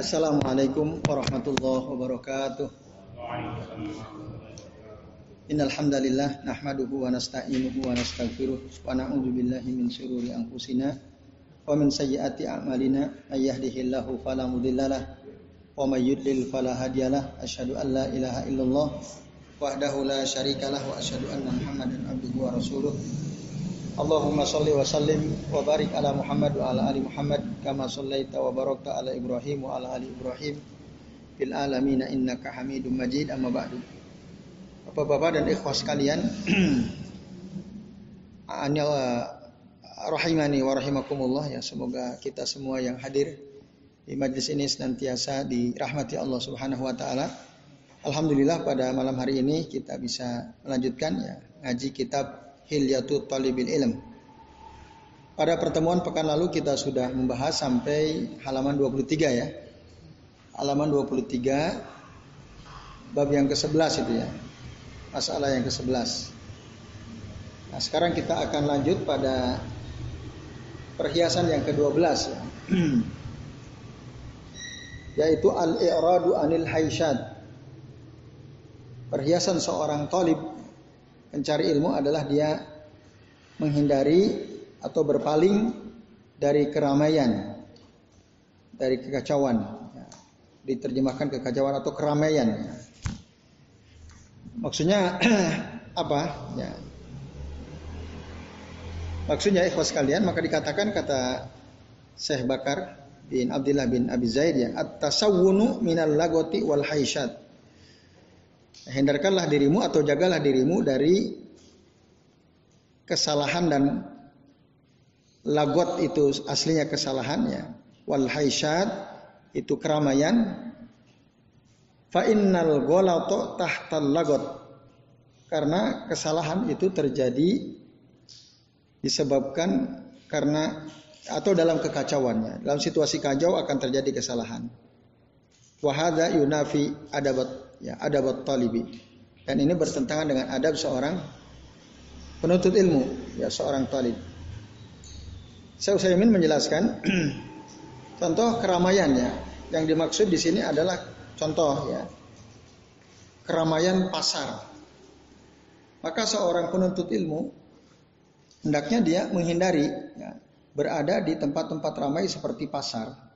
Assalamualaikum warahmatullahi wabarakatuh. Innal hamdalillah nahmaduhu wa nasta'inuhu wa nastaghfiruh. Wa na'udzu billahi min syururi anfusina wa min sayyiati a'malina. May yahdihillahu fala mudhillalah wa may yudlil fala hadiyalah asyhadu an la ilaha illallah wahdahu la syarikalah wa asyhadu anna muhammadan abduhu wa rasuluh Allahumma salli wa sallim wa barik ala Muhammad wa ala ali Muhammad kama sallaita wa barakta ala Ibrahim wa ala ali Ibrahim fil alamin innaka Hamidum Majid amma ba'du. Bapak-bapak dan ikhwas sekalian, anil rahimani wa rahimakumullah ya semoga kita semua yang hadir di majlis ini senantiasa dirahmati Allah Subhanahu wa taala. Alhamdulillah pada malam hari ini kita bisa melanjutkan ya ngaji kitab Hilyatu Talibil Ilm. Pada pertemuan pekan lalu kita sudah membahas sampai halaman 23 ya. Halaman 23 bab yang ke-11 itu ya. Masalah yang ke-11. Nah, sekarang kita akan lanjut pada perhiasan yang ke-12 ya. yaitu al-i'radu anil haisyad. Perhiasan seorang talib Mencari ilmu adalah dia menghindari atau berpaling dari keramaian, dari kekacauan. Ya. Diterjemahkan kekacauan atau keramaian. Ya. Maksudnya apa? Ya. Maksudnya ikhwas kalian maka dikatakan kata Syekh Bakar bin Abdullah bin Abi Zaid ya at-tasawwunu minal lagoti wal haisyad Hindarkanlah dirimu atau jagalah dirimu dari kesalahan dan lagot itu aslinya kesalahannya. Wal haisyad itu keramaian. Fa innal golato tahtal lagot. Karena kesalahan itu terjadi disebabkan karena atau dalam kekacauannya. Dalam situasi kacau akan terjadi kesalahan. Wahada yunafi adabat ya adab talibi dan ini bertentangan dengan adab seorang penuntut ilmu ya seorang talib. Saya Utsaimin menjelaskan contoh keramaiannya yang dimaksud di sini adalah contoh ya. Keramaian pasar. Maka seorang penuntut ilmu hendaknya dia menghindari ya, berada di tempat-tempat ramai seperti pasar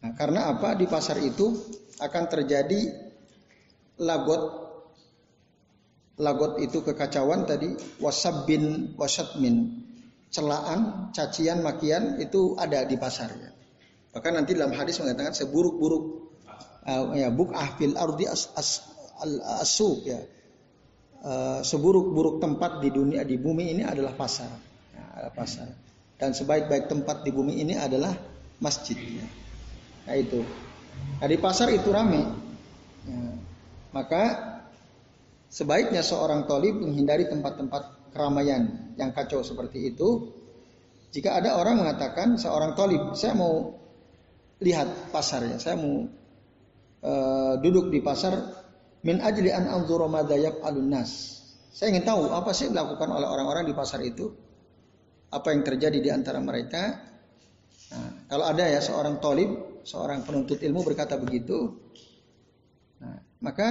nah, karena apa? Di pasar itu akan terjadi lagot lagot itu kekacauan tadi wasabbin wasatmin celaan cacian makian itu ada di pasar ya. bahkan nanti dalam hadis mengatakan seburuk-buruk uh, ya buk ahfil ardi as, as, al, asuk ya. Uh, seburuk-buruk tempat di dunia di bumi ini adalah pasar. Adalah pasar. Dan sebaik-baik tempat di bumi ini adalah masjid ya. Nah itu Nah di pasar itu rame. Ya. Maka sebaiknya seorang tolib menghindari tempat-tempat keramaian yang kacau seperti itu. Jika ada orang mengatakan seorang tolib, saya mau lihat pasarnya, saya mau uh, duduk di pasar min ajli an anzura. Saya ingin tahu apa sih dilakukan oleh orang-orang di pasar itu, apa yang terjadi di antara mereka. Nah, kalau ada ya seorang tolib seorang penuntut ilmu berkata begitu, nah, maka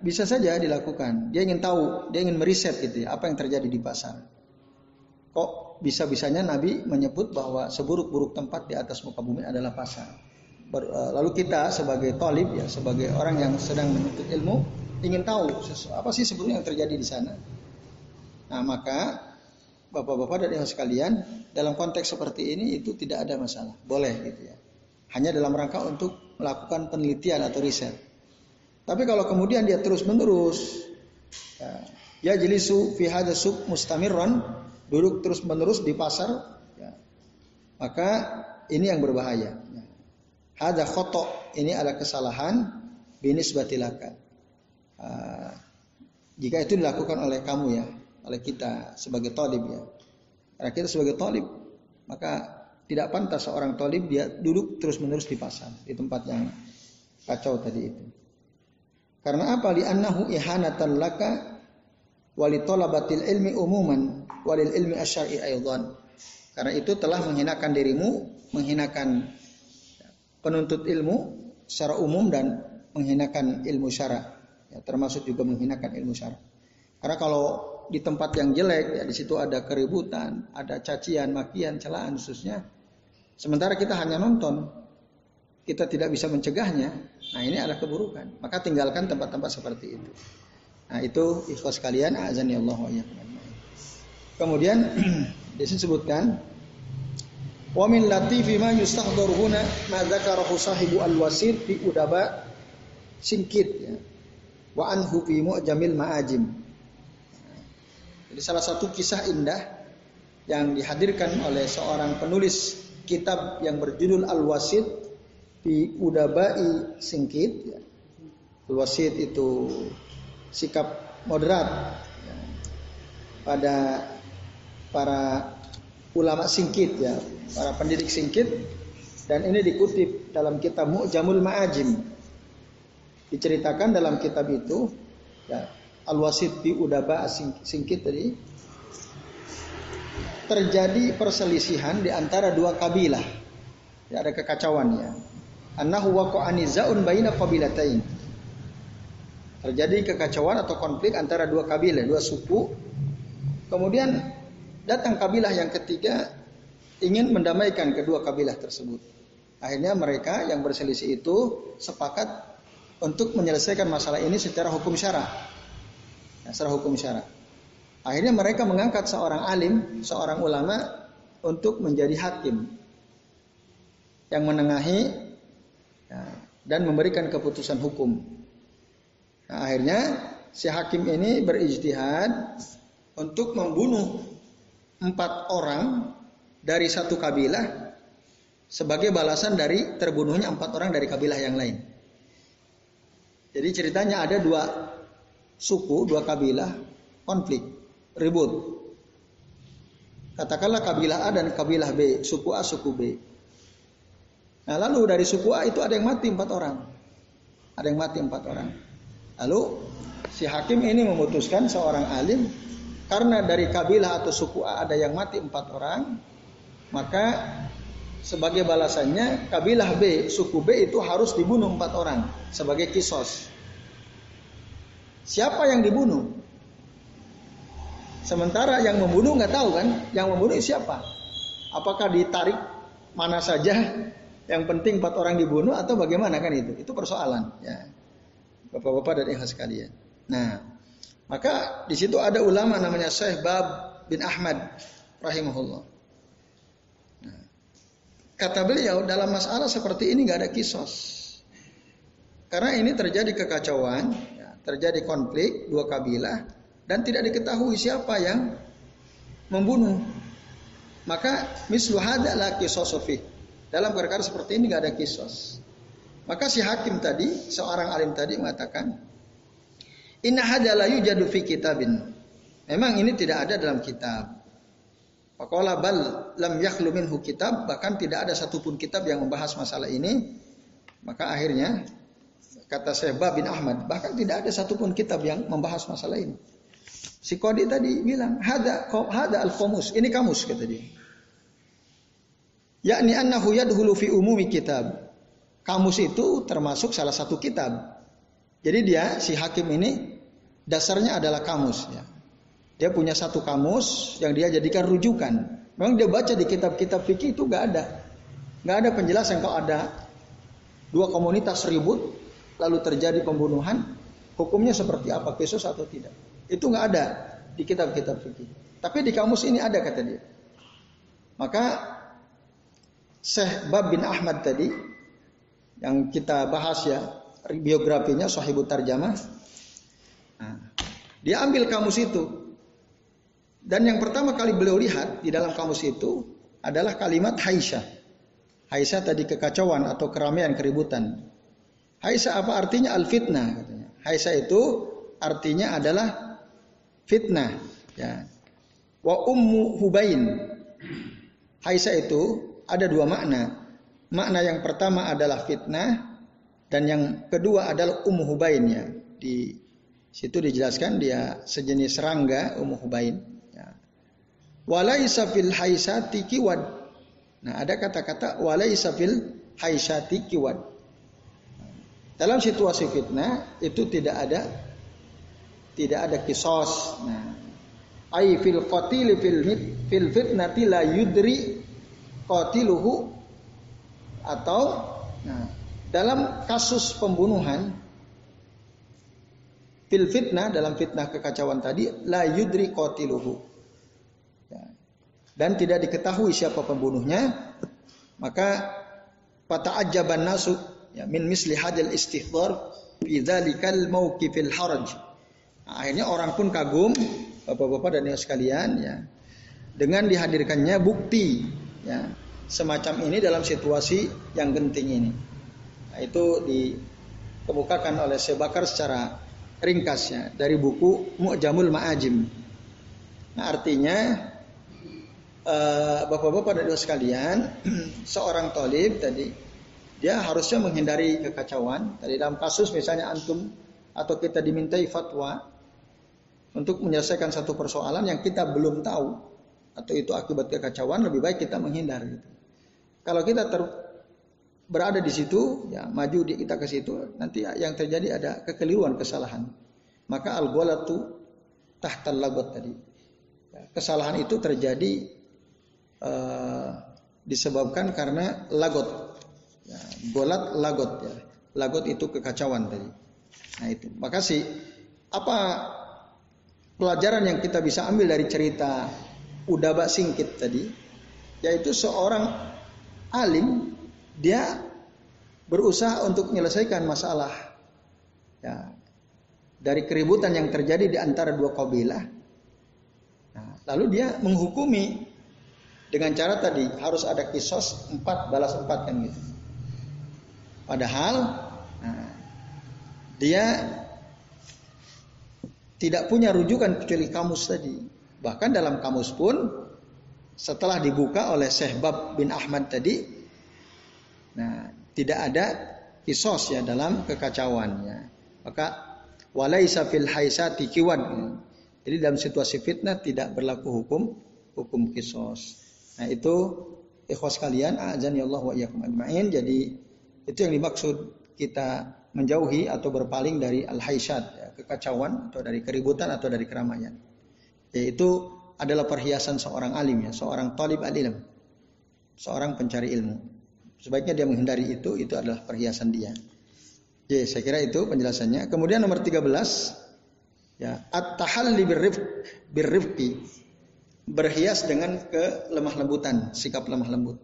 bisa saja dilakukan. Dia ingin tahu, dia ingin meriset gitu ya, apa yang terjadi di pasar. Kok bisa-bisanya Nabi menyebut bahwa seburuk-buruk tempat di atas muka bumi adalah pasar. Eh, lalu kita sebagai talib ya, sebagai orang yang sedang menuntut ilmu, ingin tahu apa sih sebetulnya yang terjadi di sana. Nah maka bapak-bapak dan ibu sekalian dalam konteks seperti ini itu tidak ada masalah, boleh gitu ya hanya dalam rangka untuk melakukan penelitian atau riset. Tapi kalau kemudian dia terus menerus ya jelisu fi hadza suq duduk terus menerus di pasar ya, maka ini yang berbahaya. Ya. Ada khotok ini ada kesalahan binis batilaka. Uh, jika itu dilakukan oleh kamu ya, oleh kita sebagai talib ya. Karena kita sebagai talib, maka tidak pantas seorang tolib dia duduk terus menerus di pasar di tempat yang kacau tadi itu. Karena apa? Li annahu ihanatan laka wali tolabatil ilmi umuman walil ilmi asyari aydan. Karena itu telah menghinakan dirimu, menghinakan penuntut ilmu secara umum dan menghinakan ilmu syara. Ya, termasuk juga menghinakan ilmu syara. Karena kalau di tempat yang jelek ya di situ ada keributan, ada cacian, makian, celaan khususnya. Sementara kita hanya nonton, kita tidak bisa mencegahnya. Nah ini adalah keburukan. Maka tinggalkan tempat-tempat seperti itu. Nah itu ikhlas kalian, azan ya Allah Kemudian disebutkan Wa min latifi ma yustahdharu huna ma dzakarahu sahibu al-wasit fi udaba singkit ya. Wa anhu fi mu'jamil ma'ajim. Jadi salah satu kisah indah yang dihadirkan oleh seorang penulis kitab yang berjudul Al-Wasit di Udabai Singkit. Ya. Al-Wasit itu sikap moderat ya, pada para ulama singkit ya, para pendidik singkit dan ini dikutip dalam kitab Mu'jamul Ma'ajim. Diceritakan dalam kitab itu ya, Al-Wasit bi Udaba singkit tadi terjadi perselisihan di antara dua kabilah. Ya, ada kekacauan ya. Annahu waqa'ani za'un baina qabilatain. Terjadi kekacauan atau konflik antara dua kabilah, dua suku. Kemudian Datang kabilah yang ketiga ingin mendamaikan kedua kabilah tersebut. Akhirnya mereka yang berselisih itu sepakat untuk menyelesaikan masalah ini secara hukum syara. Ya, secara hukum syara. Akhirnya mereka mengangkat seorang alim, seorang ulama untuk menjadi hakim yang menengahi ya, dan memberikan keputusan hukum. Nah, akhirnya si hakim ini berijtihad untuk membunuh empat orang dari satu kabilah sebagai balasan dari terbunuhnya empat orang dari kabilah yang lain. Jadi ceritanya ada dua suku, dua kabilah konflik, ribut. Katakanlah kabilah A dan kabilah B, suku A, suku B. Nah lalu dari suku A itu ada yang mati empat orang. Ada yang mati empat orang. Lalu si hakim ini memutuskan seorang alim karena dari kabilah atau suku A ada yang mati empat orang, maka sebagai balasannya kabilah B, suku B itu harus dibunuh empat orang sebagai kisos. Siapa yang dibunuh? Sementara yang membunuh nggak tahu kan, yang membunuh siapa? Apakah ditarik mana saja? Yang penting empat orang dibunuh atau bagaimana kan itu? Itu persoalan ya. Bapak-bapak dan ikhlas sekalian. Nah, maka di situ ada ulama namanya Syekh Bab bin Ahmad rahimahullah. Nah, kata beliau dalam masalah seperti ini nggak ada kisos. Karena ini terjadi kekacauan, ya, terjadi konflik dua kabilah dan tidak diketahui siapa yang membunuh. Maka mislu hada la. Dalam perkara seperti ini nggak ada kisos. Maka si hakim tadi, seorang alim tadi mengatakan, Inna hadza la yujadu fi kitabin. Memang ini tidak ada dalam kitab. Faqala bal lam yakhlu minhu kitab, bahkan tidak ada satupun kitab yang membahas masalah ini. Maka akhirnya kata Syekh bin Ahmad, bahkan tidak ada satupun kitab yang membahas masalah ini. Si Qadi tadi bilang, hada hada al-qamus, ini kamus kata dia. Yakni annahu yadhulu fi umumi kitab. Kamus itu termasuk salah satu kitab. Jadi dia si hakim ini dasarnya adalah kamus ya. Dia punya satu kamus yang dia jadikan rujukan. Memang dia baca di kitab-kitab fikih itu nggak ada, nggak ada penjelasan kalau ada dua komunitas ribut lalu terjadi pembunuhan, hukumnya seperti apa, kisos atau tidak. Itu nggak ada di kitab-kitab fikih. Tapi di kamus ini ada kata dia. Maka Syekh Bab bin Ahmad tadi yang kita bahas ya biografinya Sahibut Tarjamah. Nah, dia ambil kamus itu. Dan yang pertama kali beliau lihat di dalam kamus itu adalah kalimat Haisyah. Haisyah tadi kekacauan atau keramaian, keributan. Haisyah apa artinya al-fitnah katanya. Haisyah itu artinya adalah fitnah, ya. Wa ummu Hubain. Haisyah itu ada dua makna. Makna yang pertama adalah fitnah, dan yang kedua adalah Ummu Hubain ya. Di situ dijelaskan dia sejenis serangga Ummu Hubain. Ya. Walaisa fil haisati kiwad. Nah ada kata-kata walaisa fil haisyati kiwad. Dalam situasi fitnah itu tidak ada tidak ada kisos. Nah, ai fil qatil fil fil fitnati la yudri qatiluhu atau nah, dalam kasus pembunuhan fil fitnah dalam fitnah kekacauan tadi la yudri qatiluhu ya. dan tidak diketahui siapa pembunuhnya maka fata'ajjaban nasu ya min misli hadil istihdar fi dzalikal mauqifil haraj nah, akhirnya orang pun kagum Bapak-bapak dan ibu sekalian ya dengan dihadirkannya bukti ya semacam ini dalam situasi yang genting ini. Nah, itu dikemukakan oleh Sebakar secara ringkasnya dari buku Mu'jamul Ma'ajim. Nah, artinya uh, Bapak-bapak dan ibu sekalian, seorang tolib tadi dia harusnya menghindari kekacauan. Tadi dalam kasus misalnya antum atau kita dimintai fatwa untuk menyelesaikan satu persoalan yang kita belum tahu atau itu akibat kekacauan lebih baik kita menghindar gitu. Kalau kita ter, berada di situ, ya maju di kita ke situ, nanti yang terjadi ada kekeliruan, kesalahan. Maka al tu tahtal lagot tadi. Ya, kesalahan itu terjadi uh, disebabkan karena lagot. Ya, golat lagot ya. Lagot itu kekacauan tadi. Nah itu. Makasih. Apa pelajaran yang kita bisa ambil dari cerita Udaba Singkit tadi? Yaitu seorang alim dia berusaha untuk menyelesaikan masalah ya, dari keributan yang terjadi di antara dua kabilah. Nah, lalu dia menghukumi dengan cara tadi harus ada kisos empat balas empat kan gitu. Padahal nah, dia tidak punya rujukan kecuali kamus tadi. Bahkan dalam kamus pun setelah dibuka oleh Syekh Bab bin Ahmad tadi, nah tidak ada kisos ya dalam kekacauannya. Maka walaisa fil haisati kiwan. Jadi dalam situasi fitnah tidak berlaku hukum hukum kisos. Nah itu ikhwas kalian, azan ya Allah wa iyyakum ajmain. Jadi itu yang dimaksud kita menjauhi atau berpaling dari al-haisyat, ya, kekacauan atau dari keributan atau dari keramaian. Yaitu adalah perhiasan seorang alim ya, seorang talib alim, seorang pencari ilmu. Sebaiknya dia menghindari itu, itu adalah perhiasan dia. Jadi saya kira itu penjelasannya. Kemudian nomor 13 ya, at-tahalli birrifqi berhias dengan kelemah lembutan, sikap lemah lembut.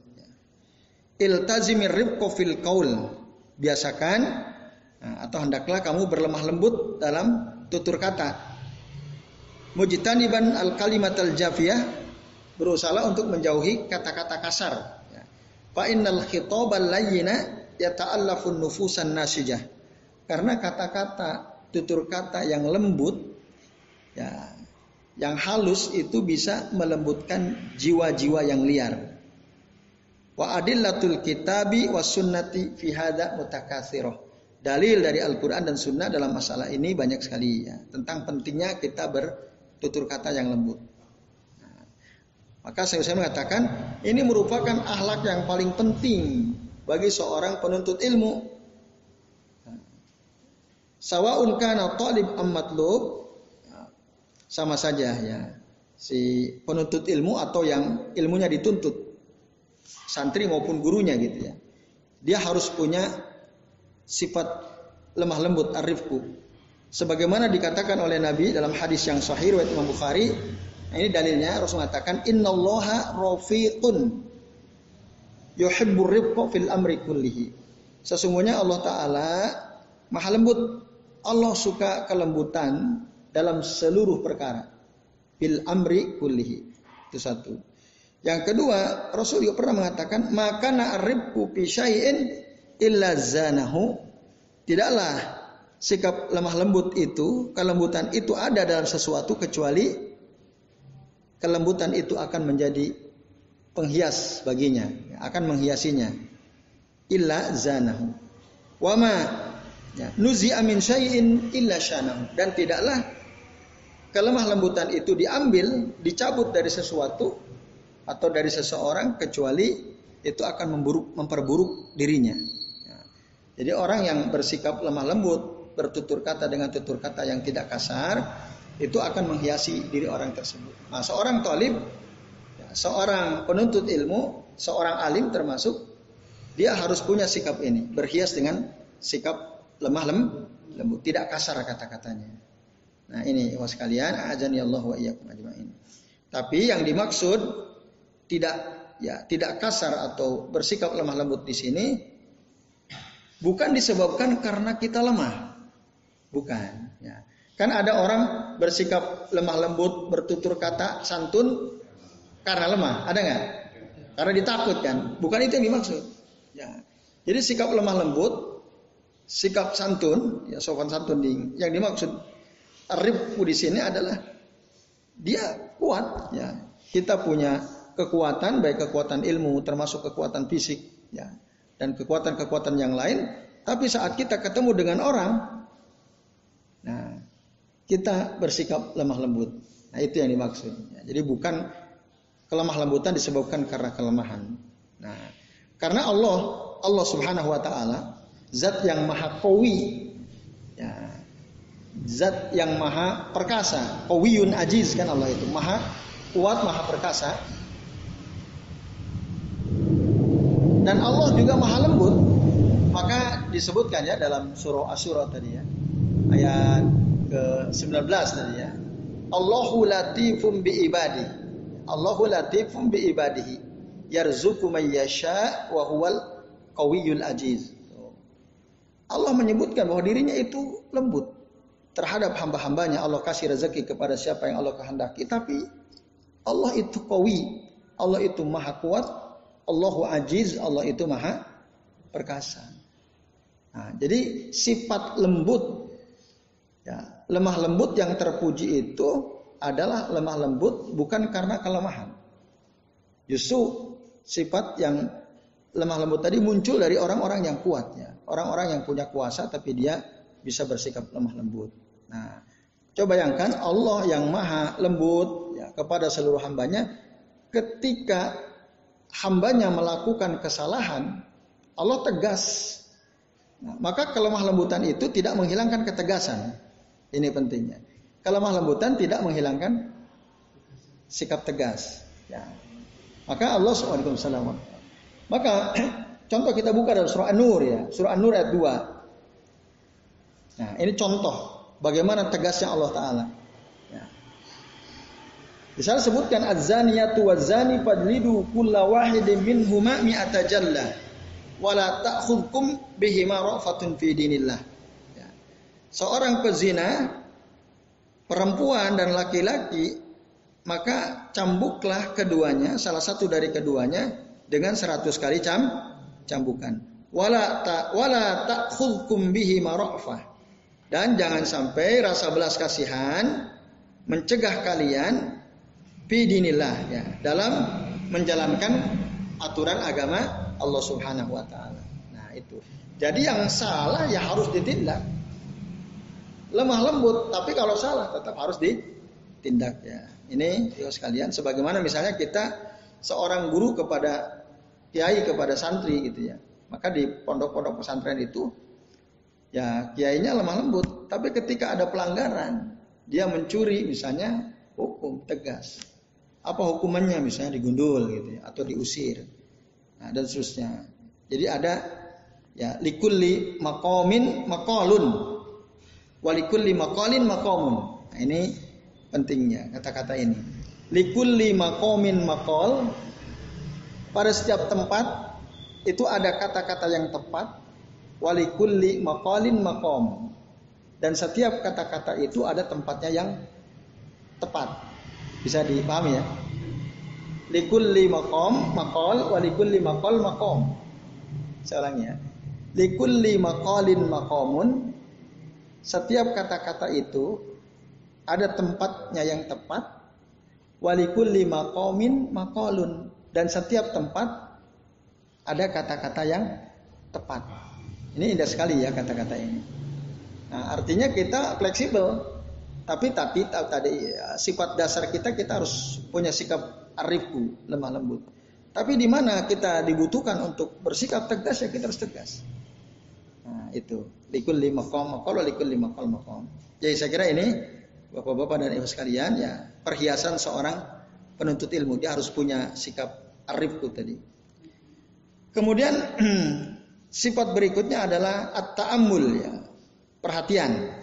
Iltazimir rifqo fil qaul. Biasakan nah, atau hendaklah kamu berlemah lembut dalam tutur kata mujtaniban al kalimat al jafiyah berusaha untuk menjauhi kata-kata kasar. Ya. Fa innal khitabal layyina yata'allafun nufusan nasijah. Karena kata-kata tutur kata yang lembut ya yang halus itu bisa melembutkan jiwa-jiwa yang liar. Wa adillatul kitabi was sunnati fi hadza mutakatsirah. Dalil dari Al-Qur'an dan Sunnah dalam masalah ini banyak sekali ya. Tentang pentingnya kita ber tutur kata yang lembut. Nah, maka saya, saya mengatakan ini merupakan akhlak yang paling penting bagi seorang penuntut ilmu. Sawaun kana talib ammatlub sama saja ya si penuntut ilmu atau yang ilmunya dituntut santri maupun gurunya gitu ya. Dia harus punya sifat lemah lembut arifku sebagaimana dikatakan oleh Nabi dalam hadis yang sahih riwayat Imam Bukhari nah ini dalilnya Rasul mengatakan innallaha rafiqun yuhibbur rifqa fil amri kullihi. Sesungguhnya Allah taala maha lembut. Allah suka kelembutan dalam seluruh perkara. Fil amri kullihi. Itu satu. Yang kedua Rasul juga pernah mengatakan maka na'rifku fi syai'in illa zanahu tidaklah sikap lemah lembut itu, kelembutan itu ada dalam sesuatu kecuali kelembutan itu akan menjadi penghias baginya, akan menghiasinya. Illa zanahu. Wama ya, nuzi amin syai'in illa syanahu. Dan tidaklah kelemah lembutan itu diambil, dicabut dari sesuatu atau dari seseorang kecuali itu akan memperburuk dirinya. Ya. Jadi orang yang bersikap lemah lembut, bertutur kata dengan tutur kata yang tidak kasar, itu akan menghiasi diri orang tersebut. Nah, seorang talib, ya, seorang penuntut ilmu, seorang alim termasuk, dia harus punya sikap ini, berhias dengan sikap lemah lem, lembut, tidak kasar kata-katanya. Nah ini was kalian, ajani Allah wa iyyakum ajmain. Tapi yang dimaksud tidak ya tidak kasar atau bersikap lemah lembut di sini bukan disebabkan karena kita lemah. Bukan, ya. Kan ada orang bersikap lemah lembut, bertutur kata santun karena lemah, ada nggak? Karena ditakutkan, bukan itu yang dimaksud. Ya. Jadi sikap lemah lembut, sikap santun, ya sopan santun yang dimaksud ribku di sini adalah dia kuat ya. Kita punya kekuatan baik kekuatan ilmu termasuk kekuatan fisik ya dan kekuatan-kekuatan yang lain tapi saat kita ketemu dengan orang nah kita bersikap lemah lembut. Nah, itu yang dimaksud. Ya, jadi bukan kelemah lembutan disebabkan karena kelemahan. Nah, karena Allah Allah Subhanahu wa taala zat yang maha kawi ya, zat yang maha perkasa. Qawiyun ajiz kan Allah itu. Maha kuat, maha perkasa. Dan Allah juga maha lembut. Maka disebutkan ya dalam surah Asyura tadi ya. Ayat ke-19 tadi ya. Allahu latifum bi ibadi. Allahu latifum bi ibadihi. Yarzuku man yasha wa huwal qawiyul ajiz. Allah menyebutkan bahwa dirinya itu lembut terhadap hamba-hambanya Allah kasih rezeki kepada siapa yang Allah kehendaki tapi Allah itu kawi Allah itu maha kuat Allahu ajiz Allah itu maha perkasa. Nah, jadi sifat lembut ya, lemah lembut yang terpuji itu adalah lemah lembut bukan karena kelemahan. Justru sifat yang lemah lembut tadi muncul dari orang-orang yang kuat ya. Orang-orang yang punya kuasa tapi dia bisa bersikap lemah lembut. Nah, coba bayangkan Allah yang maha lembut ya, kepada seluruh hambanya, ketika hambanya melakukan kesalahan, Allah tegas. Nah, maka kelemah lembutan itu tidak menghilangkan ketegasan. Ini pentingnya. Kelemah lembutan tidak menghilangkan sikap tegas. Ya. Maka Allah SWT. Maka contoh kita buka dalam surah An-Nur ya. Surah An-Nur ayat 2. Nah ini contoh Bagaimana tegasnya Allah Taala. Di sana sebutkan az-zaniyatu waz-zani fadlidu kulla wahidin minhuma mi'ata jalla wala ta'khudhukum bihima rafatun fi dinillah. Ya. Seorang pezina perempuan dan laki-laki maka cambuklah keduanya salah satu dari keduanya dengan seratus kali cam cambukan wala ta wala ta'khudhukum bihima rafah dan jangan sampai rasa belas kasihan mencegah kalian bidinillah ya dalam menjalankan aturan agama Allah Subhanahu wa taala. Nah, itu. Jadi yang salah ya harus ditindak. Lemah lembut, tapi kalau salah tetap harus ditindak ya. Ini ya sekalian sebagaimana misalnya kita seorang guru kepada kiai kepada santri gitu ya. Maka di pondok-pondok pesantren itu ya kiainya lemah lembut. Tapi ketika ada pelanggaran, dia mencuri misalnya hukum tegas. Apa hukumannya misalnya digundul gitu ya, atau diusir. Nah, dan seterusnya. Jadi ada ya likulli makomin makolun walikulli makolin makomun. Nah, ini pentingnya kata-kata ini. Likulli makomin makol pada setiap tempat itu ada kata-kata yang tepat walikulli maqalin maqam. Dan setiap kata-kata itu ada tempatnya yang tepat. Bisa dipahami ya? Likulli maqam maqal walikulli maqal maqam. Saya ya. Likulli maqalin maqamun. Setiap kata-kata itu ada tempatnya yang tepat. Walikulli maqamin maqalun. Dan setiap tempat ada kata-kata yang tepat. Ini indah sekali ya kata-kata ini. Nah, artinya kita fleksibel. Tapi tapi tadi ya, sifat dasar kita kita harus punya sikap arifku, lemah lembut. Tapi di mana kita dibutuhkan untuk bersikap tegas ya kita harus tegas. Nah, itu likul lima kom, kalau likul lima kom kom. Jadi saya kira ini bapak-bapak dan ibu sekalian ya perhiasan seorang penuntut ilmu dia harus punya sikap arifku tadi. Kemudian sifat berikutnya adalah at-ta'ammul ya, perhatian.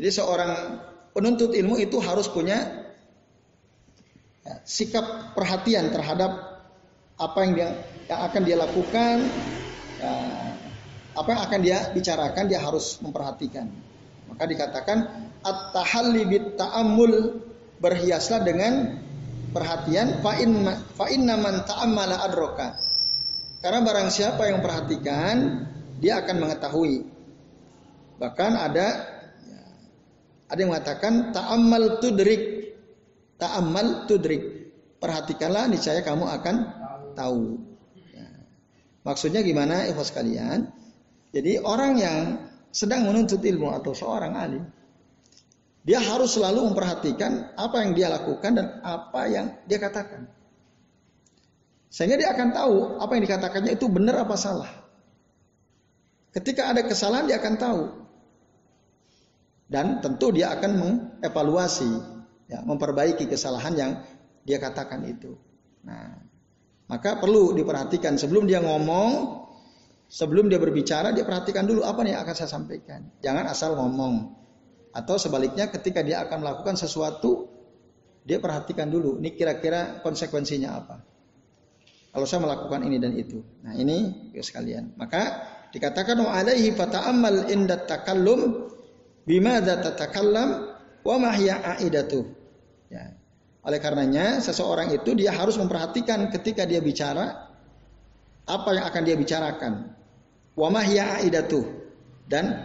Jadi seorang penuntut ilmu itu harus punya ya, sikap perhatian terhadap apa yang dia yang akan dia lakukan, ya, apa yang akan dia bicarakan dia harus memperhatikan. Maka dikatakan at-tahalli bit ta'ammul berhiaslah dengan perhatian fa in fa inna man ta'ammala adroka. Karena barang siapa yang perhatikan dia akan mengetahui. Bahkan ada ada yang mengatakan ta'ammal tudrik Ta'amal tudrik. Perhatikanlah niscaya kamu akan tahu. Ya. Maksudnya gimana ikhwas kalian? Jadi orang yang sedang menuntut ilmu atau seorang alim, dia harus selalu memperhatikan apa yang dia lakukan dan apa yang dia katakan. Sehingga dia akan tahu apa yang dikatakannya itu benar apa salah. Ketika ada kesalahan dia akan tahu. Dan tentu dia akan mengevaluasi ya, memperbaiki kesalahan yang dia katakan itu. Nah, maka perlu diperhatikan sebelum dia ngomong, sebelum dia berbicara, dia perhatikan dulu apa nih yang akan saya sampaikan. Jangan asal ngomong. Atau sebaliknya ketika dia akan melakukan sesuatu, dia perhatikan dulu, ini kira-kira konsekuensinya apa. Kalau saya melakukan ini dan itu. Nah, ini ya sekalian. Maka dikatakan wa alaihi fata'ammal inda takallum bima tatakallam wa mahya aidatuh. Ya. Oleh karenanya seseorang itu dia harus memperhatikan ketika dia bicara apa yang akan dia bicarakan. Wa mahya aidatuh dan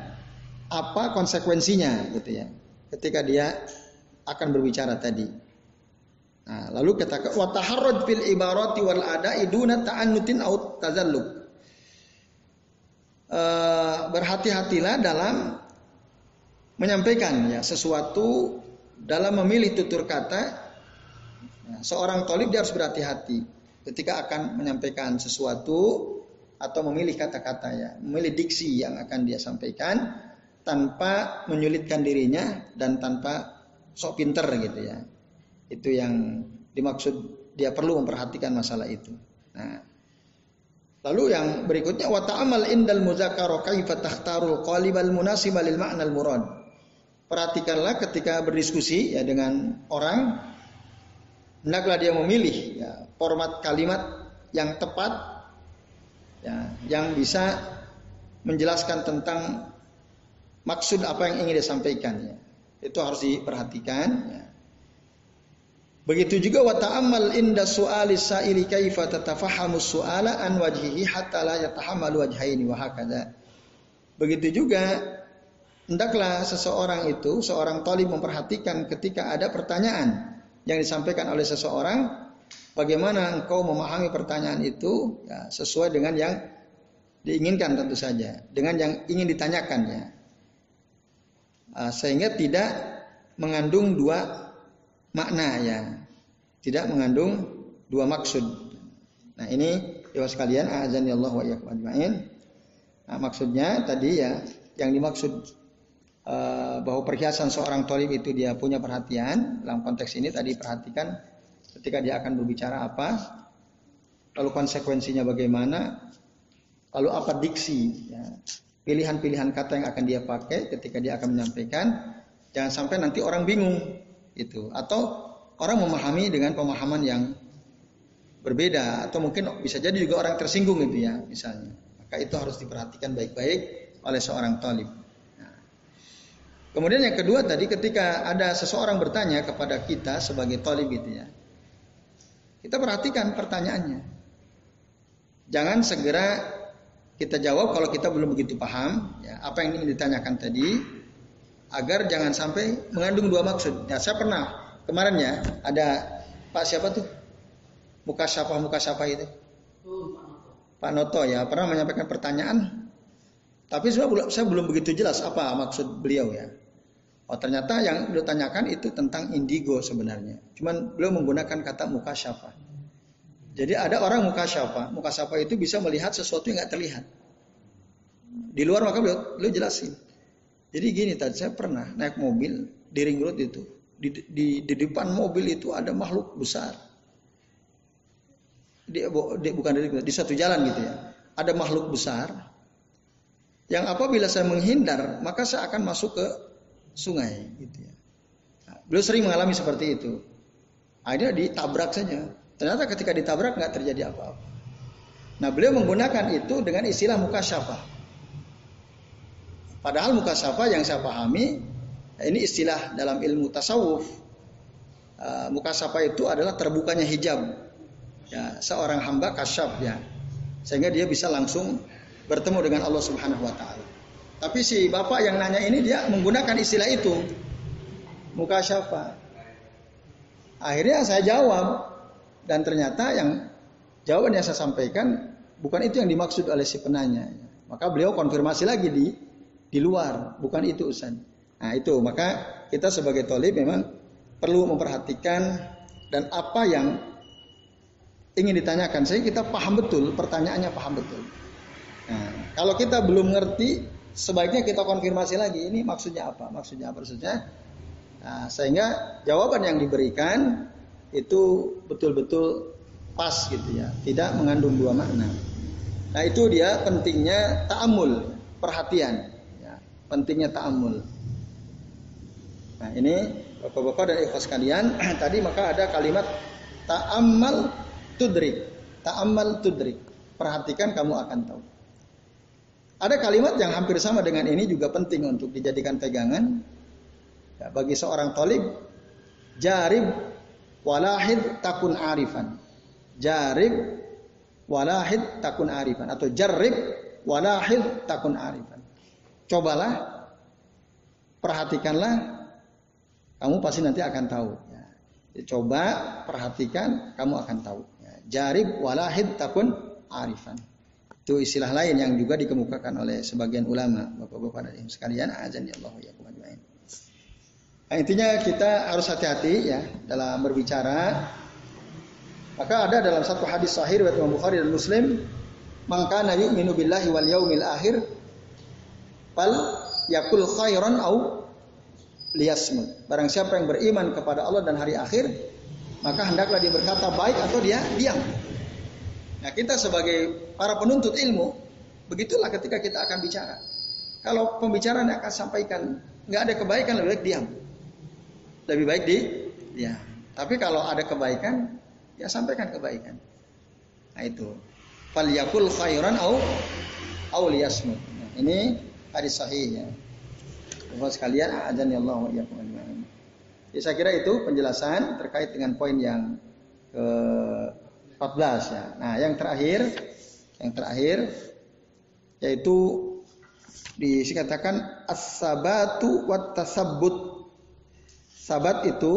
apa konsekuensinya gitu ya. Ketika dia akan berbicara tadi. Nah, lalu katakan wa taharrud fil ibarati wal ada'i duna ta'annutin au tazalluk. Uh, berhati-hatilah dalam menyampaikan ya sesuatu dalam memilih tutur kata, ya, seorang tolib dia harus berhati-hati ketika akan menyampaikan sesuatu atau memilih kata-kata ya, memilih diksi yang akan dia sampaikan tanpa menyulitkan dirinya dan tanpa sok pinter gitu ya. Itu yang dimaksud dia perlu memperhatikan masalah itu. Nah, lalu yang berikutnya wa ta'amal indal muzakkara kaifa takhtarul qalibal munasiba lil ma'nal murad perhatikanlah ketika berdiskusi ya dengan orang hendaklah dia memilih ya, format kalimat yang tepat ya, yang bisa menjelaskan tentang maksud apa yang ingin disampaikan ya. Itu harus diperhatikan ya. Begitu juga wa ta'ammal inda su'ali sa'ili kaifa tatafahamu su'ala an wajhihi hatta la yatahammalu wajhaini wa hakadha. Begitu juga Hendaklah seseorang itu, seorang talib memperhatikan ketika ada pertanyaan yang disampaikan oleh seseorang, bagaimana engkau memahami pertanyaan itu ya, sesuai dengan yang diinginkan tentu saja, dengan yang ingin ditanyakannya. Uh, sehingga tidak mengandung dua makna ya, tidak mengandung dua maksud. Nah ini ya sekalian, azan ya Allah wa Nah, maksudnya tadi ya yang dimaksud Eh, bahwa perhiasan seorang tolib itu dia punya perhatian. Dalam konteks ini tadi perhatikan ketika dia akan berbicara apa lalu konsekuensinya bagaimana lalu apa diksi ya. pilihan-pilihan kata yang akan dia pakai ketika dia akan menyampaikan. Jangan sampai nanti orang bingung itu atau orang memahami dengan pemahaman yang berbeda atau mungkin bisa jadi juga orang tersinggung gitu ya misalnya. Maka itu harus diperhatikan baik-baik oleh seorang talib Kemudian yang kedua tadi ketika ada seseorang bertanya kepada kita sebagai talib gitu ya. Kita perhatikan pertanyaannya. Jangan segera kita jawab kalau kita belum begitu paham ya, apa yang ingin ditanyakan tadi agar jangan sampai mengandung dua maksud. Ya, saya pernah kemarin ya ada Pak siapa tuh? Muka siapa muka siapa itu? Pak Noto ya pernah menyampaikan pertanyaan tapi saya belum begitu jelas apa maksud beliau ya. Oh ternyata yang beliau tanyakan itu tentang indigo sebenarnya. Cuman beliau menggunakan kata muka syafa. Jadi ada orang muka syafa, muka syafa itu bisa melihat sesuatu yang nggak terlihat. Di luar maka beliau, beliau jelasin. Jadi gini tadi saya pernah naik mobil di ring road itu, di, di, di depan mobil itu ada makhluk besar. Di, di, bukan di, di satu jalan gitu ya. Ada makhluk besar yang apabila saya menghindar maka saya akan masuk ke sungai gitu ya. Nah, beliau sering mengalami seperti itu. Akhirnya ditabrak saja. Ternyata ketika ditabrak nggak terjadi apa-apa. Nah beliau menggunakan itu dengan istilah muka syafah. Padahal muka syafa yang saya pahami ini istilah dalam ilmu tasawuf. Uh, muka syafa itu adalah terbukanya hijab. Ya, seorang hamba kasyaf ya. Sehingga dia bisa langsung bertemu dengan Allah Subhanahu wa taala. Tapi si bapak yang nanya ini dia menggunakan istilah itu. Muka syafa. Akhirnya saya jawab dan ternyata yang jawaban yang saya sampaikan bukan itu yang dimaksud oleh si penanya. Maka beliau konfirmasi lagi di di luar, bukan itu Ustaz. Nah itu, maka kita sebagai tolib memang perlu memperhatikan dan apa yang ingin ditanyakan. Saya kita paham betul, pertanyaannya paham betul. Nah, kalau kita belum ngerti, sebaiknya kita konfirmasi lagi. Ini maksudnya apa? Maksudnya apa? Maksudnya, nah, sehingga jawaban yang diberikan itu betul-betul pas gitu ya, tidak mengandung dua makna. Nah itu dia pentingnya ta'amul, perhatian pentingnya ta'amul. Nah ini bapak-bapak dan ikhwas sekalian tadi maka ada kalimat ta'ammal tudrik. Ta'ammal tudrik. Perhatikan kamu akan tahu. Ada kalimat yang hampir sama dengan ini juga penting untuk dijadikan pegangan. Ya, bagi seorang tolib, jarib walahid takun arifan. Jarib walahid takun arifan. Atau jarib walahid takun arifan. Cobalah, perhatikanlah, kamu pasti nanti akan tahu. Ya. Coba, perhatikan, kamu akan tahu. Ya. Jarib walahid takun arifan. Itu istilah lain yang juga dikemukakan oleh sebagian ulama, bapak-bapak dan ibu sekalian. Azan ya Allah ya Nah, intinya kita harus hati-hati ya dalam berbicara. Maka ada dalam satu hadis sahih riwayat Imam Bukhari dan Muslim, "Man nabi yu'minu billahi wal yaumil akhir Fal yakul khairan au liyasmut. Barang siapa yang beriman kepada Allah dan hari akhir, maka hendaklah dia berkata baik atau dia diam. Nah, kita sebagai para penuntut ilmu, begitulah ketika kita akan bicara. Kalau pembicaraan akan sampaikan nggak ada kebaikan lebih baik diam. Lebih baik di ya. Tapi kalau ada kebaikan, ya sampaikan kebaikan. Nah itu. Fal yakul khairan au au liyasmut. Nah, ini hadis sahih ya. Bapak sekalian, azan ya Allah wa Ya, saya kira itu penjelasan terkait dengan poin yang ke 14 ya. Nah, yang terakhir yang terakhir yaitu dikatakan as-sabatu wat tasabbut. Sabat itu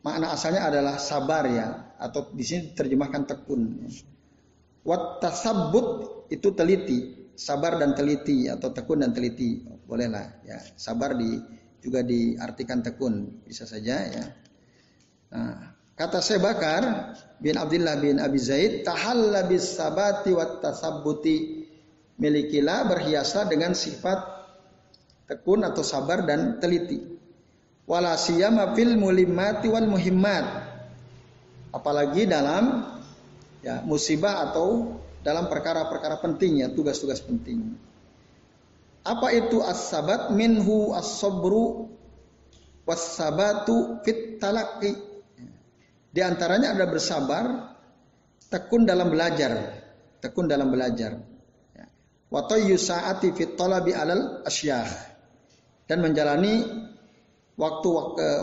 makna asalnya adalah sabar ya atau di sini terjemahkan tekun. Wat tasabbut itu teliti sabar dan teliti atau tekun dan teliti bolehlah ya sabar di juga diartikan tekun bisa saja ya nah, kata saya bakar bin Abdullah bin Abi Zaid tahalla bis sabati wat tasabbuti milikilah berhiaslah dengan sifat tekun atau sabar dan teliti wala siyama fil mulimati wal muhimmat apalagi dalam ya musibah atau dalam perkara-perkara penting ya, tugas-tugas penting. Apa itu as-sabat? Minhu as-sabru was-sabatu fit talaqi. Di antaranya ada bersabar, tekun dalam belajar, tekun dalam belajar. Wa saati fit talabi alal asyah. Dan menjalani waktu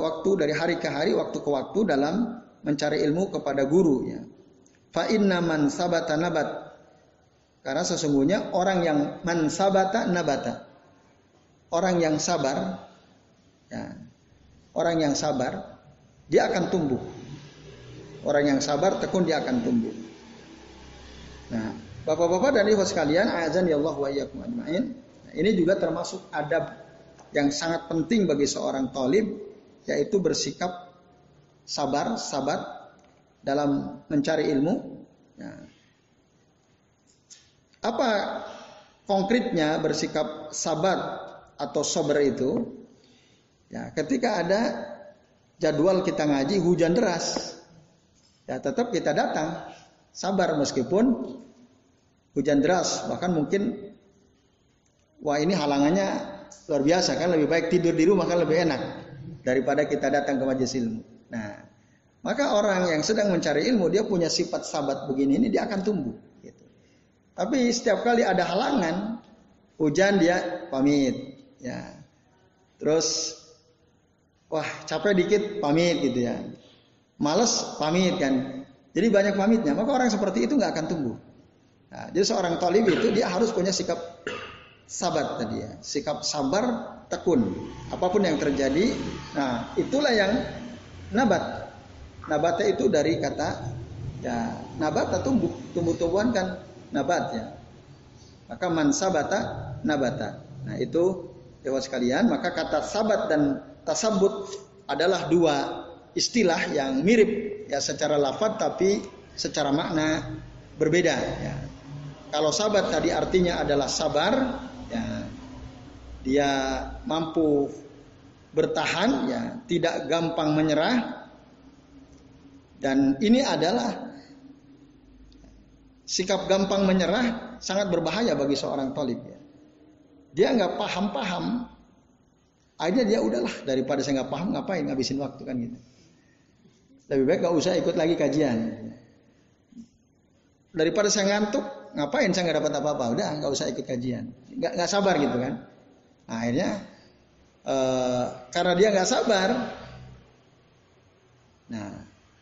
waktu dari hari ke hari, waktu ke waktu dalam mencari ilmu kepada guru ya. Fa inna man sabata nabat karena sesungguhnya orang yang mansabata nabata. Orang yang sabar, ya, orang yang sabar, dia akan tumbuh. Orang yang sabar tekun dia akan tumbuh. Nah, bapak-bapak dan ibu sekalian, azan ya Allah wa ajmain. Nah, ini juga termasuk adab yang sangat penting bagi seorang talib, yaitu bersikap sabar, sabar, dalam mencari ilmu. Ya. Apa konkretnya bersikap sabar atau sober itu? Ya, ketika ada jadwal kita ngaji hujan deras, ya tetap kita datang sabar meskipun hujan deras bahkan mungkin wah ini halangannya luar biasa kan lebih baik tidur di rumah kan lebih enak daripada kita datang ke majelis ilmu. Nah, maka orang yang sedang mencari ilmu dia punya sifat sabat begini ini dia akan tumbuh. Gitu. Tapi setiap kali ada halangan hujan dia pamit, ya. Terus wah capek dikit pamit gitu ya. Males pamit kan. Jadi banyak pamitnya. Maka orang seperti itu nggak akan tumbuh. Nah, jadi seorang talib itu dia harus punya sikap sabar tadi ya. Sikap sabar tekun. Apa pun yang terjadi. Nah itulah yang nabat. Nabatnya itu dari kata ya nabat tumbuh. Tumbuh-tumbuhan kan nabat ya. Maka man sabata nabata. Nah itu dewa sekalian. Maka kata sabat dan tasabut adalah dua istilah yang mirip ya secara lafaz tapi secara makna berbeda ya. Kalau sabat tadi artinya adalah sabar ya. Dia mampu bertahan ya, tidak gampang menyerah. Dan ini adalah sikap gampang menyerah sangat berbahaya bagi seorang talib ya. Dia nggak paham-paham, akhirnya dia udahlah daripada saya nggak paham ngapain ngabisin waktu kan gitu. Lebih baik gak usah ikut lagi kajian. Daripada saya ngantuk, ngapain saya nggak dapat apa-apa? Udah nggak usah ikut kajian. Nggak nggak sabar gitu kan? Nah, akhirnya uh, karena dia nggak sabar, nah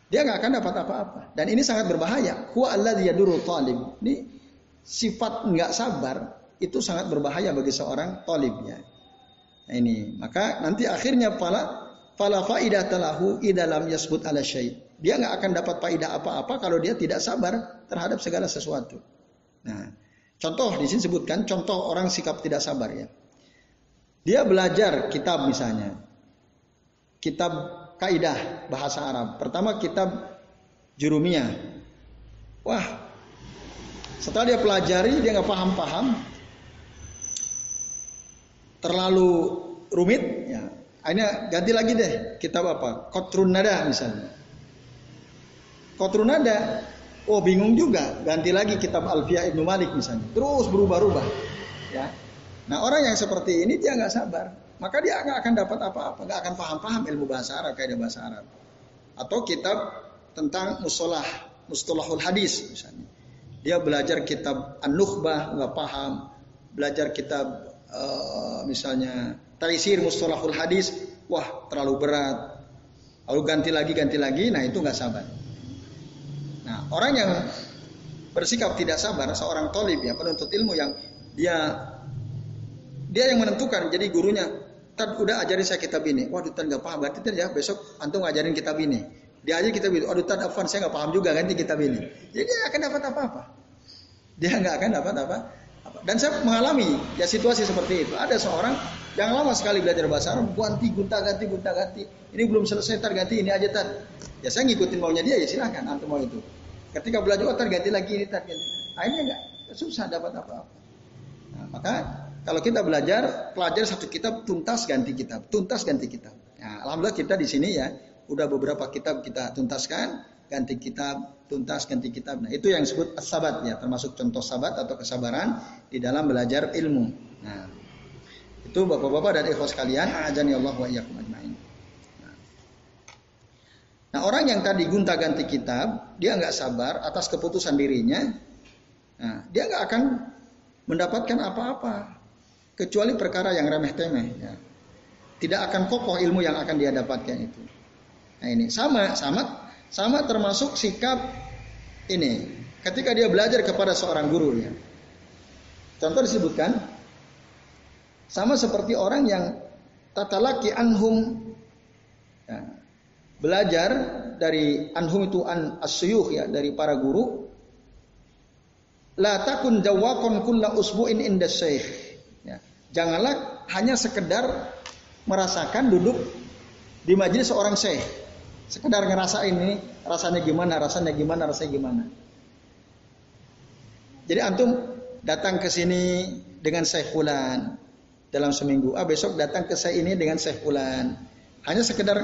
dia nggak akan dapat apa-apa. Dan ini sangat berbahaya. Huwa dia dulu talib. Ini sifat nggak sabar itu sangat berbahaya bagi seorang talibnya. Nah ini, maka nanti akhirnya pala fala faidah talahu idalam yasbut ala syai. Dia nggak akan dapat faidah apa-apa kalau dia tidak sabar terhadap segala sesuatu. Nah, contoh di sini sebutkan contoh orang sikap tidak sabar ya. Dia belajar kitab misalnya. Kitab kaidah bahasa Arab. Pertama kitab Jurumiyah. Wah, setelah dia pelajari dia nggak paham-paham, terlalu rumit, ya Akhirnya ganti lagi deh kitab apa? Kotrun Nada misalnya. Kotrun Nada, oh bingung juga, ganti lagi kitab Alfiah Ibnu Malik misalnya. Terus berubah-ubah. Ya. Nah orang yang seperti ini dia nggak sabar, maka dia nggak akan dapat apa-apa, nggak akan paham-paham ilmu bahasa Arab kayak bahasa Arab. Atau kitab tentang musolah, mustalahul hadis misalnya. Dia belajar kitab An-Nukhbah nggak paham, belajar kitab uh, misalnya taisir mustalahul hadis, wah terlalu berat. Lalu ganti lagi, ganti lagi, nah itu nggak sabar. Nah orang yang bersikap tidak sabar, seorang tolib ya penuntut ilmu yang dia dia yang menentukan jadi gurunya Tad udah ajarin saya kitab ini. Waduh Tad nggak paham berarti Tad ya besok antum ngajarin kitab ini. Dia aja kitab itu. Waduh Tad Afan saya nggak paham juga ganti kitab ini. Jadi dia akan dapat apa-apa. Dia nggak akan dapat apa. apa. Dan saya mengalami ya situasi seperti itu. Ada seorang yang lama sekali belajar bahasa Arab, ganti, gunta ganti, gunta ganti. Ini belum selesai, tar ganti ini aja tar. Ya saya ngikutin maunya dia ya silahkan antum mau itu. Ketika belajar oh, tar ganti lagi ini tar ganti. Akhirnya enggak susah dapat apa-apa. Nah, maka kalau kita belajar, pelajar satu kitab tuntas ganti kitab, tuntas ganti kitab. Nah, alhamdulillah kita di sini ya udah beberapa kitab kita tuntaskan, ganti kitab, tuntas ganti kitab. Nah, itu yang disebut sabat ya, termasuk contoh sabat atau kesabaran di dalam belajar ilmu. Nah, itu bapak-bapak dan ikhwas kalian, ajani Allah wa iyyakum ajmain. Nah, orang yang tadi gonta-ganti kitab, dia nggak sabar atas keputusan dirinya. Nah, dia nggak akan mendapatkan apa-apa kecuali perkara yang remeh-temeh. Ya. Tidak akan kokoh ilmu yang akan dia dapatkan itu. Nah ini sama, sama, sama termasuk sikap ini. Ketika dia belajar kepada seorang guru ya. Contoh disebutkan sama seperti orang yang tatalaki anhum. Ya, belajar dari anhum itu an asyuyuh ya dari para guru. La takun jawakon kulla usbu'in inda syekh ya, janganlah hanya sekedar merasakan duduk di majelis seorang syekh Sekedar ngerasain ini rasanya gimana, rasanya gimana, rasanya gimana. Jadi antum datang ke sini dengan Syekh Fulan dalam seminggu. Ah besok datang ke saya ini dengan Syekh Fulan. Hanya sekedar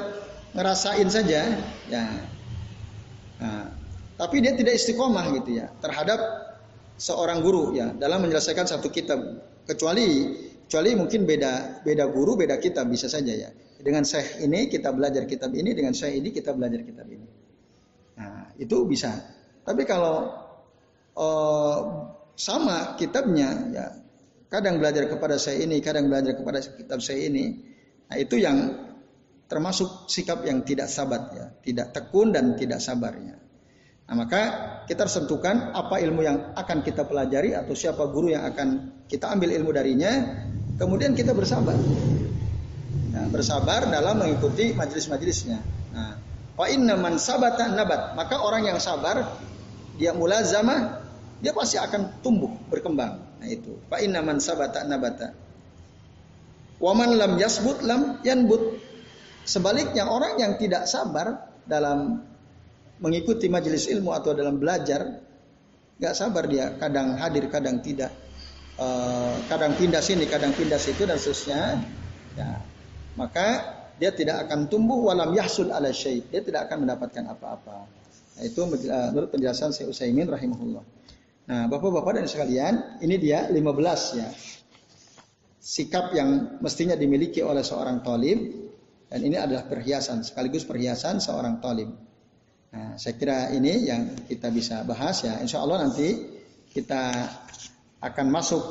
ngerasain saja, ya. Nah, tapi dia tidak istiqomah gitu ya terhadap seorang guru ya dalam menyelesaikan satu kitab kecuali kecuali mungkin beda beda guru beda kitab bisa saja ya dengan syekh ini kita belajar kitab ini dengan syekh ini kita belajar kitab ini nah itu bisa tapi kalau uh, sama kitabnya ya kadang belajar kepada saya ini kadang belajar kepada kitab saya ini nah itu yang termasuk sikap yang tidak sabar ya tidak tekun dan tidak sabarnya Nah, maka kita harus tentukan apa ilmu yang akan kita pelajari atau siapa guru yang akan kita ambil ilmu darinya, kemudian kita bersabar. Nah, bersabar dalam mengikuti majelis-majelisnya. Nah, inna man sabata nabat. Maka orang yang sabar, dia mulazamah, dia pasti akan tumbuh, berkembang. Nah itu. Fa inna man sabata nabata. Waman lam yasbut lam yanbut. Sebaliknya orang yang tidak sabar dalam mengikuti majelis ilmu atau dalam belajar nggak sabar dia. Kadang hadir kadang tidak. Uh, kadang pindah sini kadang pindah situ dan seterusnya. Ya. Maka dia tidak akan tumbuh walam yahsul ala syait dia tidak akan mendapatkan apa-apa. Nah, itu uh, menurut penjelasan Syekh Utsaimin rahimahullah nah Bapak-bapak dan sekalian ini dia 15 ya sikap yang mestinya dimiliki oleh seorang tolim dan ini adalah perhiasan sekaligus perhiasan seorang tolim Nah, saya kira ini yang kita bisa bahas ya. Insya Allah nanti kita akan masuk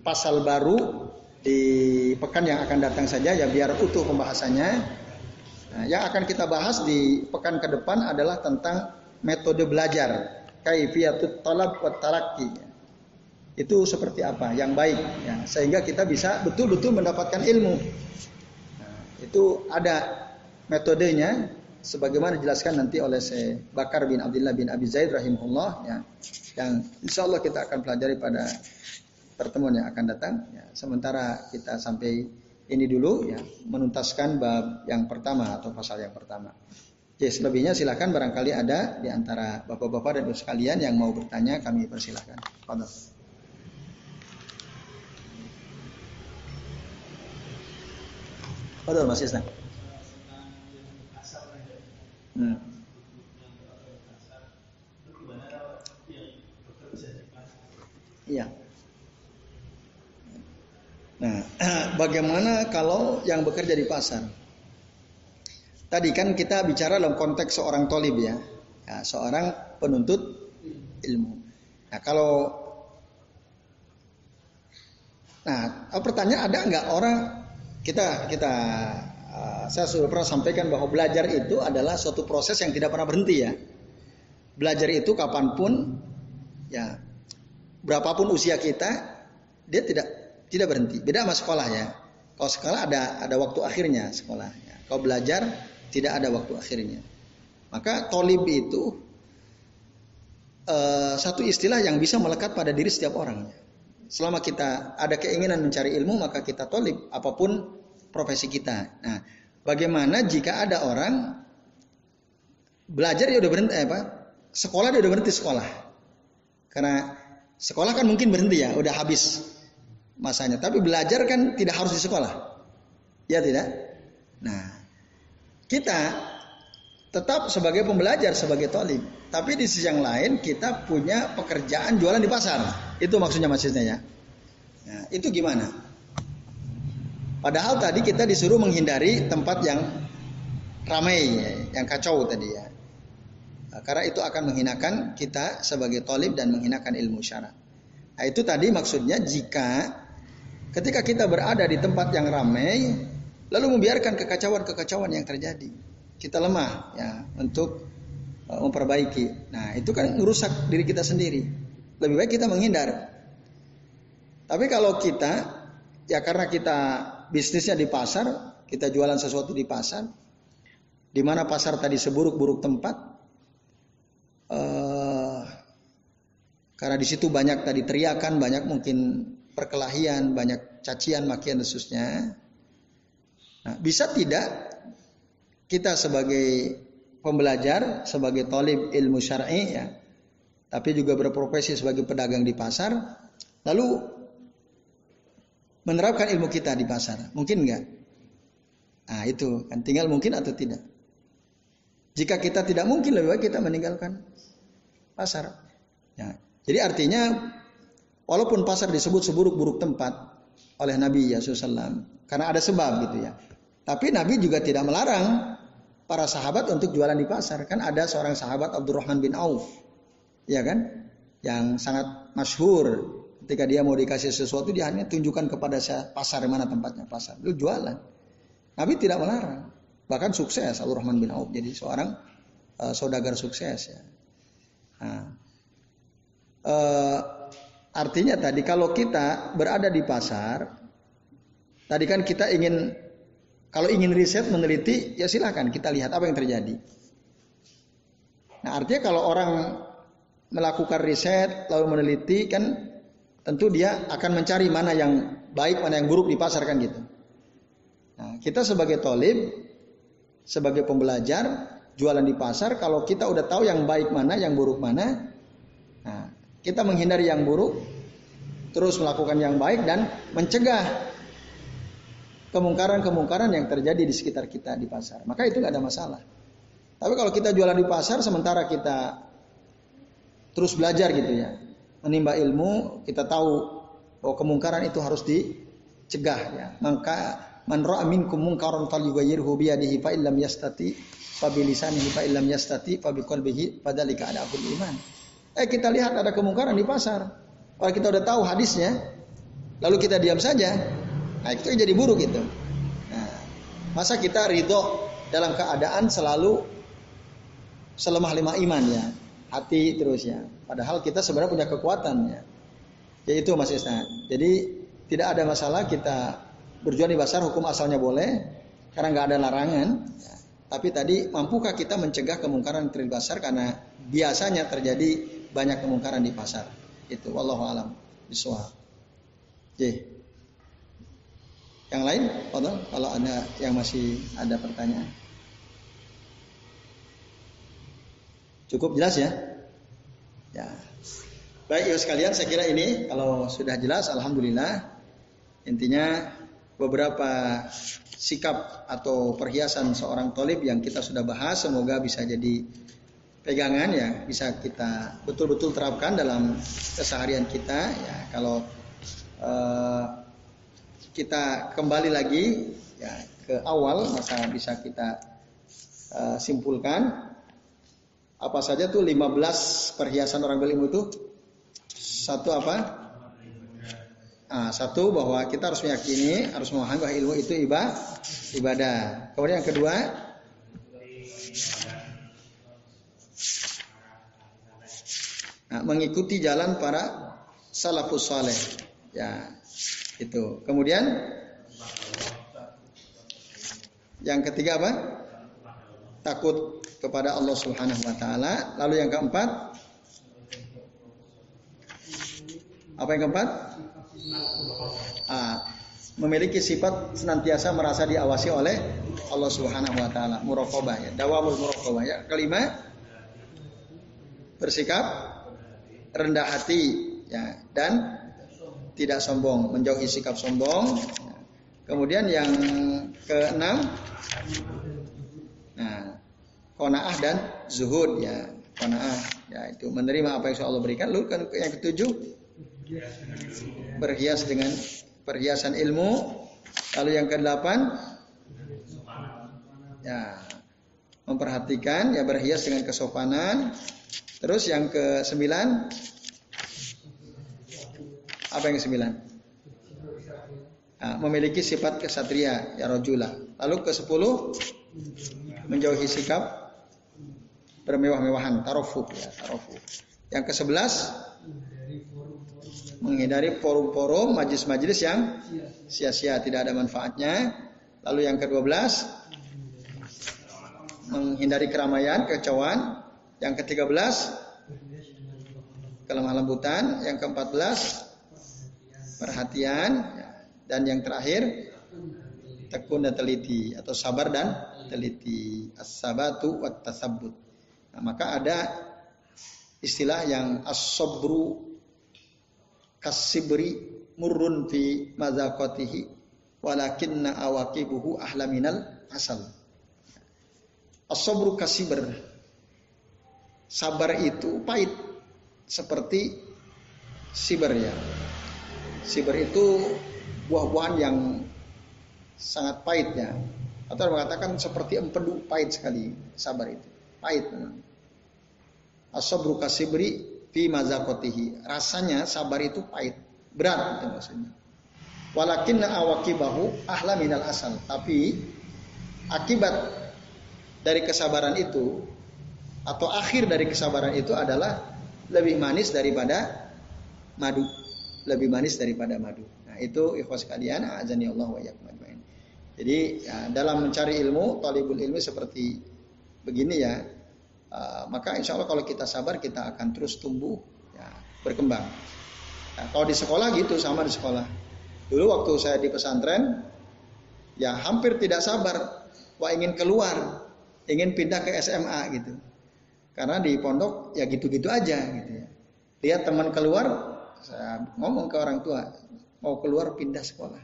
pasal baru di pekan yang akan datang saja ya biar utuh pembahasannya. Nah, yang akan kita bahas di pekan ke depan adalah tentang metode belajar, kaifiyatut talab wa talaqi. Itu seperti apa yang baik ya, sehingga kita bisa betul-betul mendapatkan ilmu. Nah, itu ada metodenya sebagaimana dijelaskan nanti oleh Syekh Bakar bin Abdullah bin Abi Zaid rahimahullah ya yang insya Allah kita akan pelajari pada pertemuan yang akan datang ya. sementara kita sampai ini dulu ya menuntaskan bab yang pertama atau pasal yang pertama Ya, selebihnya silakan barangkali ada di antara bapak-bapak dan ibu sekalian yang mau bertanya kami persilahkan. Fadal. Fadal Mas Isna. Hmm. Iya. Nah, bagaimana kalau yang bekerja di pasar? Tadi kan kita bicara dalam konteks seorang tolib ya, ya seorang penuntut ilmu. Nah, kalau Nah, pertanyaan ada nggak orang kita kita Ah, saya sudah pernah sampaikan bahwa belajar itu adalah suatu proses yang tidak pernah berhenti ya. Belajar itu kapan pun, ya berapapun usia kita, dia tidak tidak berhenti. Beda sama sekolah ya. Kalau sekolah ada ada waktu akhirnya sekolah. Ya. Kalau belajar tidak ada waktu akhirnya. Maka tolib itu uh, satu istilah yang bisa melekat pada diri setiap orang. Selama kita ada keinginan mencari ilmu, maka kita tolib apa pun profesi kita. Nah, bagaimana jika ada orang belajar dia udah berhenti eh, apa? Sekolah dia udah berhenti sekolah. Karena sekolah kan mungkin berhenti ya, udah habis masanya. Tapi belajar kan tidak harus di sekolah. Ya tidak? Nah, kita tetap sebagai pembelajar, sebagai tolim. Tapi di sisi yang lain kita punya pekerjaan jualan di pasar. Itu maksudnya maksudnya ya. Nah, itu gimana? Padahal tadi kita disuruh menghindari tempat yang ramai, yang kacau tadi ya. Nah, karena itu akan menghinakan kita sebagai tolib dan menghinakan ilmu syara. Nah, itu tadi maksudnya jika ketika kita berada di tempat yang ramai, lalu membiarkan kekacauan-kekacauan yang terjadi, kita lemah ya untuk uh, memperbaiki. Nah, itu kan merusak diri kita sendiri. Lebih baik kita menghindar. Tapi kalau kita ya karena kita bisnisnya di pasar, kita jualan sesuatu di pasar, di mana pasar tadi seburuk-buruk tempat, uh, karena di situ banyak tadi teriakan, banyak mungkin perkelahian, banyak cacian, makian, khususnya. Nah, bisa tidak kita sebagai pembelajar, sebagai talib ilmu syar'i ya, tapi juga berprofesi sebagai pedagang di pasar, lalu menerapkan ilmu kita di pasar, mungkin enggak? Nah itu kan tinggal mungkin atau tidak. Jika kita tidak mungkin lebih baik kita meninggalkan pasar. Ya. Jadi artinya walaupun pasar disebut seburuk-buruk tempat oleh Nabi ya SAW, karena ada sebab gitu ya. Tapi Nabi juga tidak melarang para sahabat untuk jualan di pasar. Kan ada seorang sahabat Abdurrahman bin Auf, ya kan, yang sangat masyhur. Ketika dia mau dikasih sesuatu, dia hanya tunjukkan kepada saya pasar mana tempatnya pasar. Itu jualan. Nabi tidak melarang. Bahkan sukses Abdurrahman bin Auf jadi seorang uh, saudagar sukses ya. Nah, uh, artinya tadi kalau kita berada di pasar, tadi kan kita ingin kalau ingin riset, meneliti, ya silahkan kita lihat apa yang terjadi. Nah artinya kalau orang melakukan riset lalu meneliti kan tentu dia akan mencari mana yang baik, mana yang buruk di pasar kan gitu. Nah, kita sebagai tolib, sebagai pembelajar, jualan di pasar, kalau kita udah tahu yang baik mana, yang buruk mana, nah, kita menghindari yang buruk, terus melakukan yang baik dan mencegah kemungkaran-kemungkaran yang terjadi di sekitar kita di pasar. Maka itu nggak ada masalah. Tapi kalau kita jualan di pasar sementara kita terus belajar gitu ya, menimba ilmu, kita tahu bahwa kemungkaran itu harus dicegah ya. Maka man ra'a minkum munkaran falyughayyirhu bi yadihi fa illam yastati fa bi lisanihi fa illam yastati fa bi qalbihi fadzalika adabul iman. Eh kita lihat ada kemungkaran di pasar. Kalau kita udah tahu hadisnya, lalu kita diam saja, Nah itu jadi buruk itu. Nah, masa kita ridho dalam keadaan selalu selemah lima iman ya, hati terus ya. Padahal kita sebenarnya punya kekuatan ya. Ya itu Mas Isna. Jadi tidak ada masalah kita berjuang di pasar hukum asalnya boleh karena nggak ada larangan. Ya. Tapi tadi mampukah kita mencegah kemungkaran di pasar karena biasanya terjadi banyak kemungkaran di pasar. Itu wallahu alam bisawab. Oke. Yang lain, kalau ada yang masih ada pertanyaan. Cukup jelas ya? Ya. Baik ya sekalian, saya kira ini kalau sudah jelas, alhamdulillah. Intinya beberapa sikap atau perhiasan seorang tolib yang kita sudah bahas, semoga bisa jadi pegangan ya, bisa kita betul-betul terapkan dalam keseharian kita. Ya, kalau uh, kita kembali lagi ya ke awal maka bisa kita uh, simpulkan apa saja tuh 15 perhiasan orang berilmu itu satu apa? Ah, satu bahwa kita harus meyakini, harus memahami bahwa ilmu itu ibadah. ibadah. Kemudian yang kedua, nah, mengikuti jalan para salafus saleh. Ya, itu. Kemudian yang ketiga apa? Takut kepada Allah Subhanahu wa taala. Lalu yang keempat apa yang keempat? Ah, memiliki sifat senantiasa merasa diawasi oleh Allah Subhanahu wa taala, muraqabah ya, dawamul muraqabah ya. Kelima, bersikap rendah hati ya dan tidak sombong, menjauhi sikap sombong. Kemudian yang keenam, nah, konaah dan zuhud ya, konaah ya itu menerima apa yang Allah berikan. Lalu kan yang ketujuh, berhias dengan perhiasan ilmu. Lalu yang kedelapan, ya memperhatikan ya berhias dengan kesopanan. Terus yang ke sembilan apa yang kesembilan? Nah, memiliki sifat kesatria ya rojula. Lalu ke sepuluh menjauhi sikap bermewah-mewahan tarofuk ya tarofuk. Yang ke sebelas menghindari forum-forum majlis-majlis yang sia-sia tidak ada manfaatnya. Lalu yang ke-12 menghindari keramaian, kecauan. Yang ke-13 kelemah lembutan. Yang ke-14 perhatian dan yang terakhir tekun dan teliti atau sabar dan teliti as-sabatu wat tasabbut. Nah, maka ada istilah yang as-sabru kasibri murrun fi mazaqatihi walakinna awaqibuhu ahla minal asal. As-sabru kasibr. Sabar itu pahit seperti siber ya. Siber itu buah-buahan yang sangat pahit ya. Atau mengatakan seperti empedu pahit sekali sabar itu. Pahit memang. As-sabru kasibri fi mazakotihi. Rasanya sabar itu pahit. Berat itu maksudnya. Walakin awakibahu ahla minal asal. Tapi akibat dari kesabaran itu atau akhir dari kesabaran itu adalah lebih manis daripada madu. Lebih manis daripada madu. Nah, itu ikhwas sekalian, azani Allah wa ajmain. Jadi ya, dalam mencari ilmu, talibul ilmi seperti begini ya. Uh, maka insya Allah kalau kita sabar kita akan terus tumbuh, ya, berkembang. Nah, kalau di sekolah gitu sama di sekolah. Dulu waktu saya di pesantren, ya hampir tidak sabar, wah ingin keluar, ingin pindah ke SMA gitu. Karena di pondok ya gitu-gitu aja gitu ya. Lihat teman keluar, saya ngomong ke orang tua, mau keluar pindah sekolah.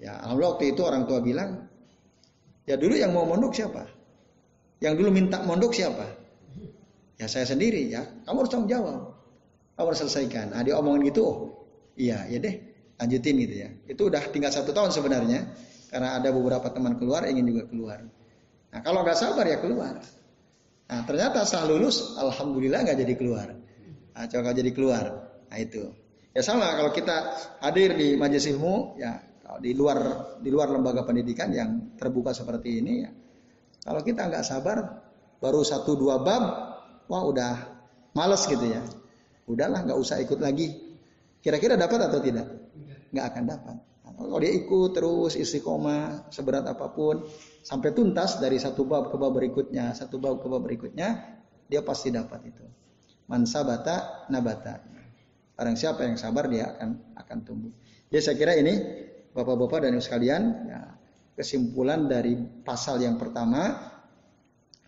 Ya alhamdulillah waktu itu orang tua bilang, ya dulu yang mau mondok siapa? Yang dulu minta mondok siapa? Ya saya sendiri ya. Kamu harus tanggung jawab. Kamu harus selesaikan. Nah dia omongin gitu, oh iya ya deh lanjutin gitu ya. Itu udah tinggal satu tahun sebenarnya. Karena ada beberapa teman keluar ingin juga keluar. Nah kalau nggak sabar ya keluar. Nah ternyata setelah lulus, alhamdulillah nggak jadi keluar. Nah, coba jadi keluar. Nah itu. Ya sama kalau kita hadir di majelis ilmu, ya di luar di luar lembaga pendidikan yang terbuka seperti ini, ya. Kalau kita nggak sabar, baru satu dua bab, wah udah males gitu ya. Udahlah nggak usah ikut lagi. Kira-kira dapat atau tidak? Nggak akan dapat. Kalau dia ikut terus istiqomah seberat apa pun, sampai tuntas dari satu bab ke bab berikutnya, satu bab ke bab berikutnya, dia pasti dapat itu. Man sabata nabata. Barang siapa yang sabar dia akan akan tumbuh. Jadi saya kira ini Bapak-bapak dan Ibu sekalian, ya, kesimpulan dari pasal yang pertama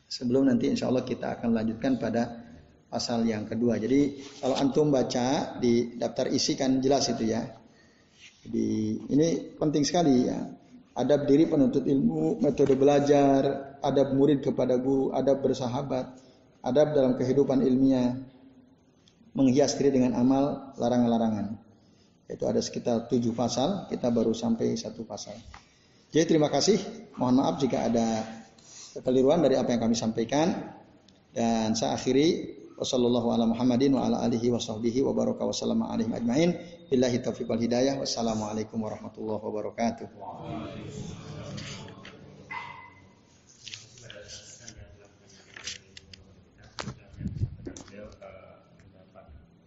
sebelum nanti insya Allah kita akan lanjutkan pada pasal yang kedua. Jadi kalau antum baca di daftar isi kan jelas itu ya. Jadi ini penting sekali ya adab diri penuntut ilmu, metode belajar, adab murid kepada guru, adab bersahabat, adab dalam kehidupan ilmiah, menghias diri dengan amal larangan-larangan. Itu ada sekitar tujuh pasal, kita baru sampai satu pasal. Jadi terima kasih, mohon maaf jika ada kekeliruan dari apa yang kami sampaikan. Dan saya akhiri wassalamualaikum warahmatullahi wabarakatuh.